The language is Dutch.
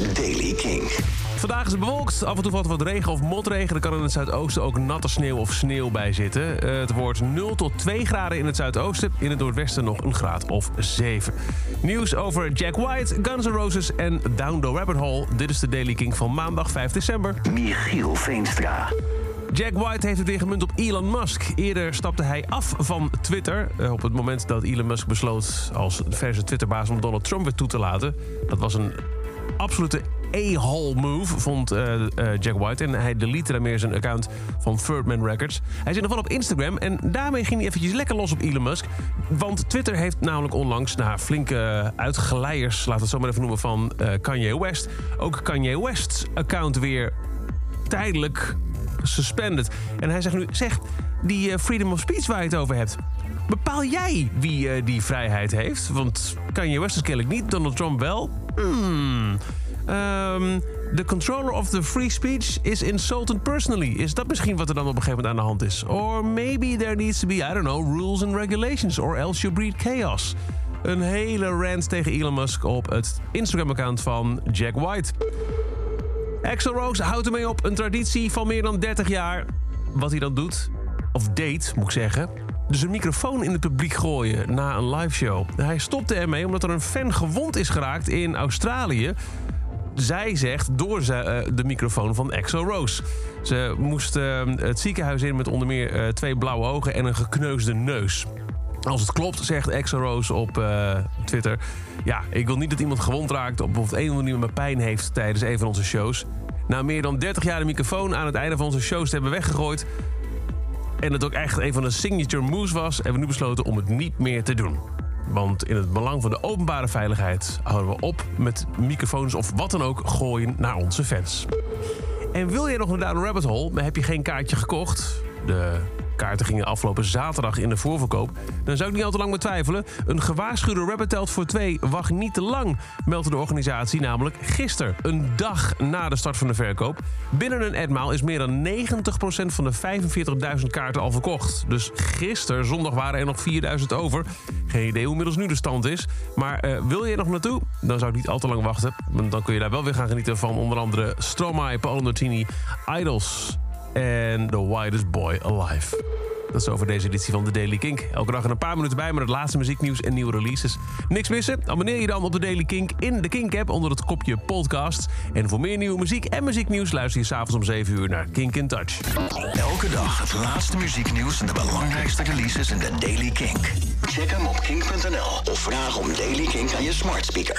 is Daily King. Vandaag is het bewolkt. Af en toe valt er wat regen of motregen. Er kan in het zuidoosten ook natte sneeuw of sneeuw bij zitten. Eh, Het wordt 0 tot 2 graden in het zuidoosten. In het noordwesten nog een graad of 7. Nieuws over Jack White, Guns N' Roses en Down the Rabbit Hole. Dit is de Daily King van maandag 5 december. Michiel Veenstra. Jack White heeft het weer gemunt op Elon Musk. Eerder stapte hij af van Twitter. eh, op het moment dat Elon Musk besloot als verse Twitterbaas om Donald Trump weer toe te laten. Dat was een absolute a-hole move, vond eh, eh, Jack White. En hij delete daarmee zijn account van Thirdman Records. Hij zit nog wel op Instagram en daarmee ging hij eventjes lekker los op Elon Musk. Want Twitter heeft namelijk onlangs na flinke uitgeleiers, laat het zo maar even noemen, van eh, Kanye West... ook Kanye West's account weer tijdelijk suspended. En hij zegt nu, zeg, die freedom of speech waar je het over hebt... bepaal jij wie eh, die vrijheid heeft? Want Kanye West is kennelijk niet, Donald Trump wel. Hmm. Ehm, the controller of the free speech is insulted personally. Is dat misschien wat er dan op een gegeven moment aan de hand is? Or maybe there needs to be, I don't know, rules and regulations... or else you breed chaos. Een hele rant tegen Elon Musk op het Instagram-account van Jack White. Axel Rose houdt ermee op. Een traditie van meer dan 30 jaar. Wat hij dan doet, of deed, moet ik zeggen. Dus microfoon in het publiek gooien na een liveshow. Hij stopte ermee omdat er een fan gewond is geraakt in Australië. Zij zegt door eh, de microfoon van Axel Rose. Ze moest eh, het ziekenhuis in met onder meer eh, twee blauwe ogen en een gekneusde neus. Als het klopt, zegt Axel Rose op Twitter... ja, ik wil niet dat iemand gewond raakt... of op een of andere manier pijn heeft tijdens een van onze shows. Na meer dan 30 jaar de microfoon aan het einde van onze shows te hebben weggegooid... en het ook echt een van de signature moves was... hebben we nu besloten om het niet meer te doen. Want in het belang van de openbare veiligheid... houden we op met microfoons of wat dan ook gooien naar onze fans. En wil jij nog naar Down Rabbit Hole, maar heb je geen kaartje gekocht? De kaarten gingen afgelopen zaterdag in de voorverkoop. Dan zou ik niet al te lang meer twijfelen. Een gewaarschuwde rapper telt voor twee. Wacht niet te lang, meldde de organisatie namelijk gisteren. Een dag na de start van de verkoop. Binnen een etmaal is meer dan 90% van de 45.000 kaarten al verkocht. Dus gisteren, zondag, waren er nog 4.000 over. Geen idee hoe inmiddels nu de stand is. Maar eh, wil je er nog naartoe? Dan zou ik niet al te lang wachten. Want dan kun je daar wel weer gaan genieten van onder andere Stromae, Paolo Nutini, Idols en The Widest Boy Alive. Dat is over deze editie van The Daily Kink. Elke dag een paar minuten bij met het laatste muzieknieuws en nieuwe releases. Niks missen? Abonneer je dan op The Daily Kink in de Kink-app onder het kopje podcast. En voor meer nieuwe muziek en muzieknieuws luister je s'avonds om 7 uur naar Kink in Touch. Elke dag het laatste muzieknieuws en de belangrijkste releases in de Daily Kink. Check hem op kink.nl of vraag om Daily Kink aan je smart speaker.